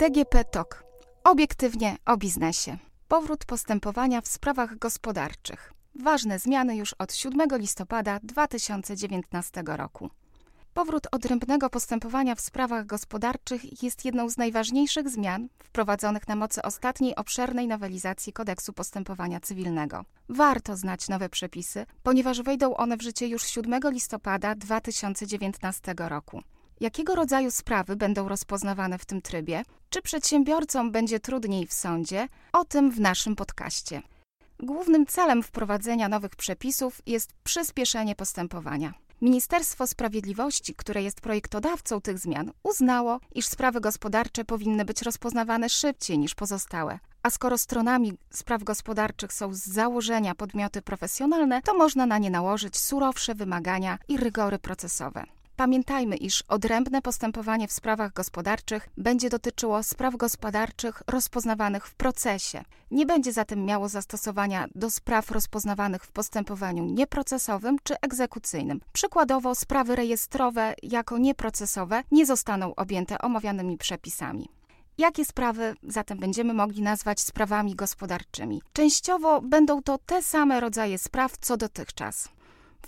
DGP TOK. Obiektywnie o biznesie. Powrót postępowania w sprawach gospodarczych. Ważne zmiany już od 7 listopada 2019 roku. Powrót odrębnego postępowania w sprawach gospodarczych jest jedną z najważniejszych zmian wprowadzonych na mocy ostatniej obszernej nowelizacji kodeksu postępowania cywilnego. Warto znać nowe przepisy, ponieważ wejdą one w życie już 7 listopada 2019 roku. Jakiego rodzaju sprawy będą rozpoznawane w tym trybie? Czy przedsiębiorcom będzie trudniej w sądzie? O tym w naszym podcaście. Głównym celem wprowadzenia nowych przepisów jest przyspieszenie postępowania. Ministerstwo Sprawiedliwości, które jest projektodawcą tych zmian, uznało, iż sprawy gospodarcze powinny być rozpoznawane szybciej niż pozostałe. A skoro stronami spraw gospodarczych są z założenia podmioty profesjonalne, to można na nie nałożyć surowsze wymagania i rygory procesowe. Pamiętajmy, iż odrębne postępowanie w sprawach gospodarczych będzie dotyczyło spraw gospodarczych rozpoznawanych w procesie. Nie będzie zatem miało zastosowania do spraw rozpoznawanych w postępowaniu nieprocesowym czy egzekucyjnym. Przykładowo, sprawy rejestrowe jako nieprocesowe nie zostaną objęte omawianymi przepisami. Jakie sprawy zatem będziemy mogli nazwać sprawami gospodarczymi? Częściowo będą to te same rodzaje spraw co dotychczas.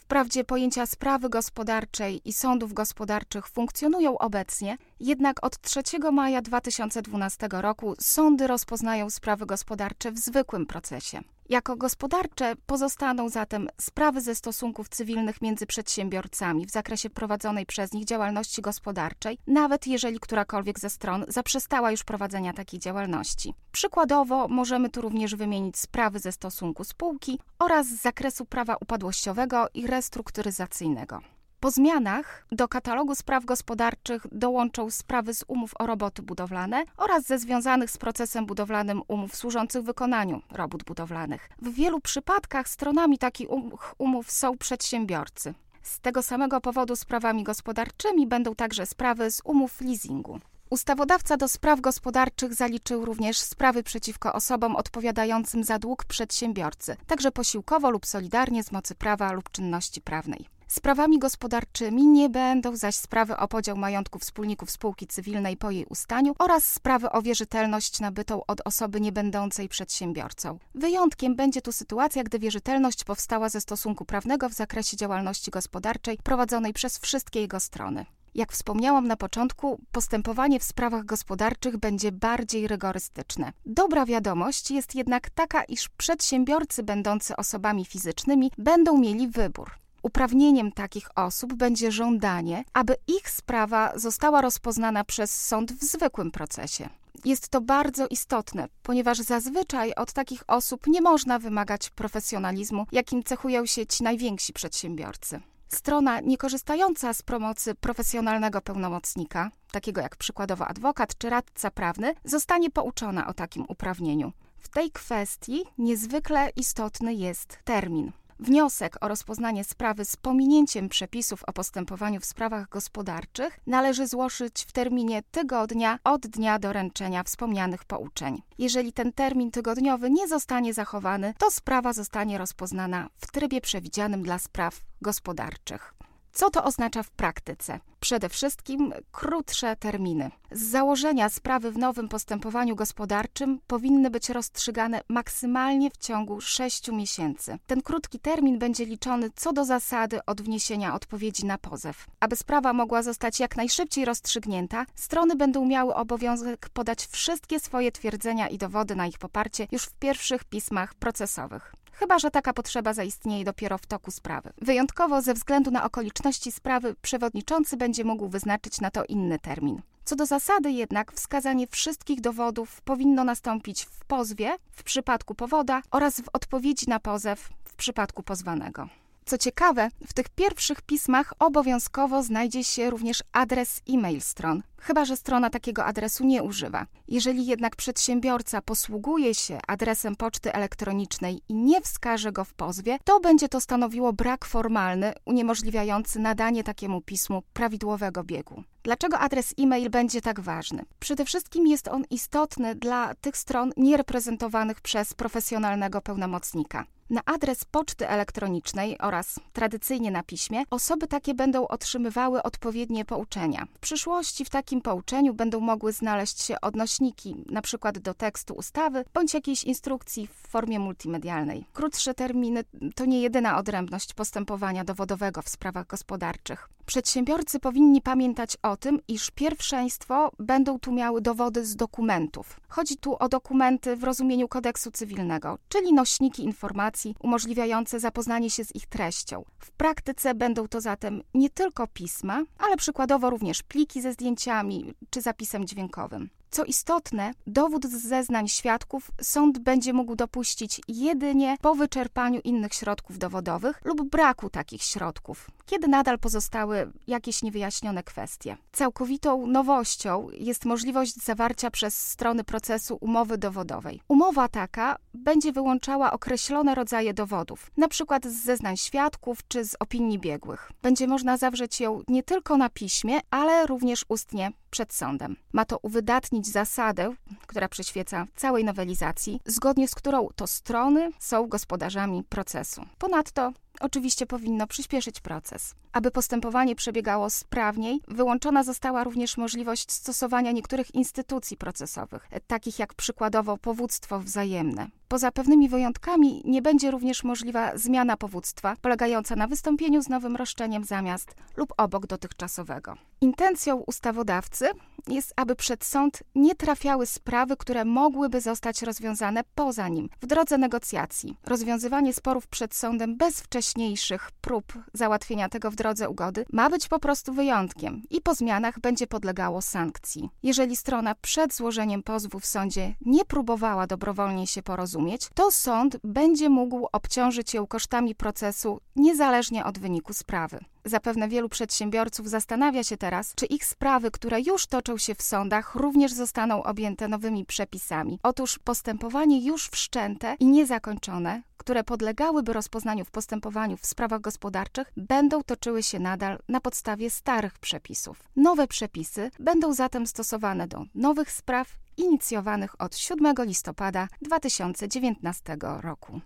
Wprawdzie pojęcia sprawy gospodarczej i sądów gospodarczych funkcjonują obecnie, jednak od 3 maja 2012 roku sądy rozpoznają sprawy gospodarcze w zwykłym procesie. Jako gospodarcze pozostaną zatem sprawy ze stosunków cywilnych między przedsiębiorcami w zakresie prowadzonej przez nich działalności gospodarczej, nawet jeżeli którakolwiek ze stron zaprzestała już prowadzenia takiej działalności. Przykładowo możemy tu również wymienić sprawy ze stosunku spółki oraz z zakresu prawa upadłościowego i restrukturyzacyjnego. Po zmianach do katalogu spraw gospodarczych dołączą sprawy z umów o roboty budowlane oraz ze związanych z procesem budowlanym umów służących wykonaniu robót budowlanych. W wielu przypadkach stronami takich um-, umów są przedsiębiorcy. Z tego samego powodu sprawami gospodarczymi będą także sprawy z umów leasingu. Ustawodawca do spraw gospodarczych zaliczył również sprawy przeciwko osobom odpowiadającym za dług przedsiębiorcy, także posiłkowo lub solidarnie z mocy prawa lub czynności prawnej. Sprawami gospodarczymi nie będą zaś sprawy o podział majątku wspólników spółki cywilnej po jej ustaniu oraz sprawy o wierzytelność nabytą od osoby niebędącej przedsiębiorcą. Wyjątkiem będzie tu sytuacja, gdy wierzytelność powstała ze stosunku prawnego w zakresie działalności gospodarczej prowadzonej przez wszystkie jego strony. Jak wspomniałam na początku, postępowanie w sprawach gospodarczych będzie bardziej rygorystyczne. Dobra wiadomość jest jednak taka, iż przedsiębiorcy będący osobami fizycznymi będą mieli wybór. Uprawnieniem takich osób będzie żądanie, aby ich sprawa została rozpoznana przez sąd w zwykłym procesie. Jest to bardzo istotne, ponieważ zazwyczaj od takich osób nie można wymagać profesjonalizmu, jakim cechują się ci najwięksi przedsiębiorcy. Strona niekorzystająca z pomocy profesjonalnego pełnomocnika, takiego jak przykładowo adwokat czy radca prawny, zostanie pouczona o takim uprawnieniu. W tej kwestii niezwykle istotny jest termin. Wniosek o rozpoznanie sprawy z pominięciem przepisów o postępowaniu w sprawach gospodarczych należy złożyć w terminie tygodnia od dnia doręczenia wspomnianych pouczeń. Jeżeli ten termin tygodniowy nie zostanie zachowany, to sprawa zostanie rozpoznana w trybie przewidzianym dla spraw gospodarczych. Co to oznacza w praktyce? Przede wszystkim krótsze terminy. Z założenia sprawy w nowym postępowaniu gospodarczym powinny być rozstrzygane maksymalnie w ciągu 6 miesięcy. Ten krótki termin będzie liczony co do zasady od wniesienia odpowiedzi na pozew. Aby sprawa mogła zostać jak najszybciej rozstrzygnięta, strony będą miały obowiązek podać wszystkie swoje twierdzenia i dowody na ich poparcie już w pierwszych pismach procesowych chyba że taka potrzeba zaistnieje dopiero w toku sprawy. Wyjątkowo ze względu na okoliczności sprawy przewodniczący będzie mógł wyznaczyć na to inny termin. Co do zasady jednak wskazanie wszystkich dowodów powinno nastąpić w pozwie w przypadku powoda oraz w odpowiedzi na pozew w przypadku pozwanego. Co ciekawe, w tych pierwszych pismach obowiązkowo znajdzie się również adres e-mail stron, chyba że strona takiego adresu nie używa. Jeżeli jednak przedsiębiorca posługuje się adresem poczty elektronicznej i nie wskaże go w pozwie, to będzie to stanowiło brak formalny uniemożliwiający nadanie takiemu pismu prawidłowego biegu. Dlaczego adres e-mail będzie tak ważny? Przede wszystkim jest on istotny dla tych stron niereprezentowanych przez profesjonalnego pełnomocnika. Na adres poczty elektronicznej oraz tradycyjnie na piśmie osoby takie będą otrzymywały odpowiednie pouczenia. W przyszłości w takim pouczeniu będą mogły znaleźć się odnośniki, np. do tekstu ustawy bądź jakiejś instrukcji w formie multimedialnej. Krótsze terminy to nie jedyna odrębność postępowania dowodowego w sprawach gospodarczych. Przedsiębiorcy powinni pamiętać o tym, iż pierwszeństwo będą tu miały dowody z dokumentów. Chodzi tu o dokumenty w rozumieniu kodeksu cywilnego, czyli nośniki informacji umożliwiające zapoznanie się z ich treścią. W praktyce będą to zatem nie tylko pisma, ale przykładowo również pliki ze zdjęciami czy zapisem dźwiękowym. Co istotne, dowód z zeznań świadków sąd będzie mógł dopuścić jedynie po wyczerpaniu innych środków dowodowych lub braku takich środków, kiedy nadal pozostały jakieś niewyjaśnione kwestie. Całkowitą nowością jest możliwość zawarcia przez strony procesu umowy dowodowej. Umowa taka będzie wyłączała określone rodzaje dowodów, np. z zeznań świadków czy z opinii biegłych. Będzie można zawrzeć ją nie tylko na piśmie, ale również ustnie przed sądem. Ma to uwydatnić zasadę, która przyświeca całej nowelizacji, zgodnie z którą to strony są gospodarzami procesu. Ponadto oczywiście powinno przyspieszyć proces. Aby postępowanie przebiegało sprawniej, wyłączona została również możliwość stosowania niektórych instytucji procesowych, takich jak przykładowo powództwo wzajemne. Poza pewnymi wyjątkami nie będzie również możliwa zmiana powództwa, polegająca na wystąpieniu z nowym roszczeniem zamiast lub obok dotychczasowego. Intencją ustawodawcy jest, aby przed sąd nie trafiały sprawy, które mogłyby zostać rozwiązane poza nim, w drodze negocjacji. Rozwiązywanie sporów przed sądem bez wcześniejszych prób załatwienia tego w drodze ugody ma być po prostu wyjątkiem i po zmianach będzie podlegało sankcji. Jeżeli strona przed złożeniem pozwu w sądzie nie próbowała dobrowolnie się porozumieć, to sąd będzie mógł obciążyć ją kosztami procesu niezależnie od wyniku sprawy. Zapewne wielu przedsiębiorców zastanawia się teraz, czy ich sprawy, które już toczą się w sądach, również zostaną objęte nowymi przepisami. Otóż postępowanie już wszczęte i niezakończone, które podlegałyby rozpoznaniu w postępowaniu w sprawach gospodarczych, będą toczyły się nadal na podstawie starych przepisów. Nowe przepisy będą zatem stosowane do nowych spraw inicjowanych od 7 listopada 2019 roku.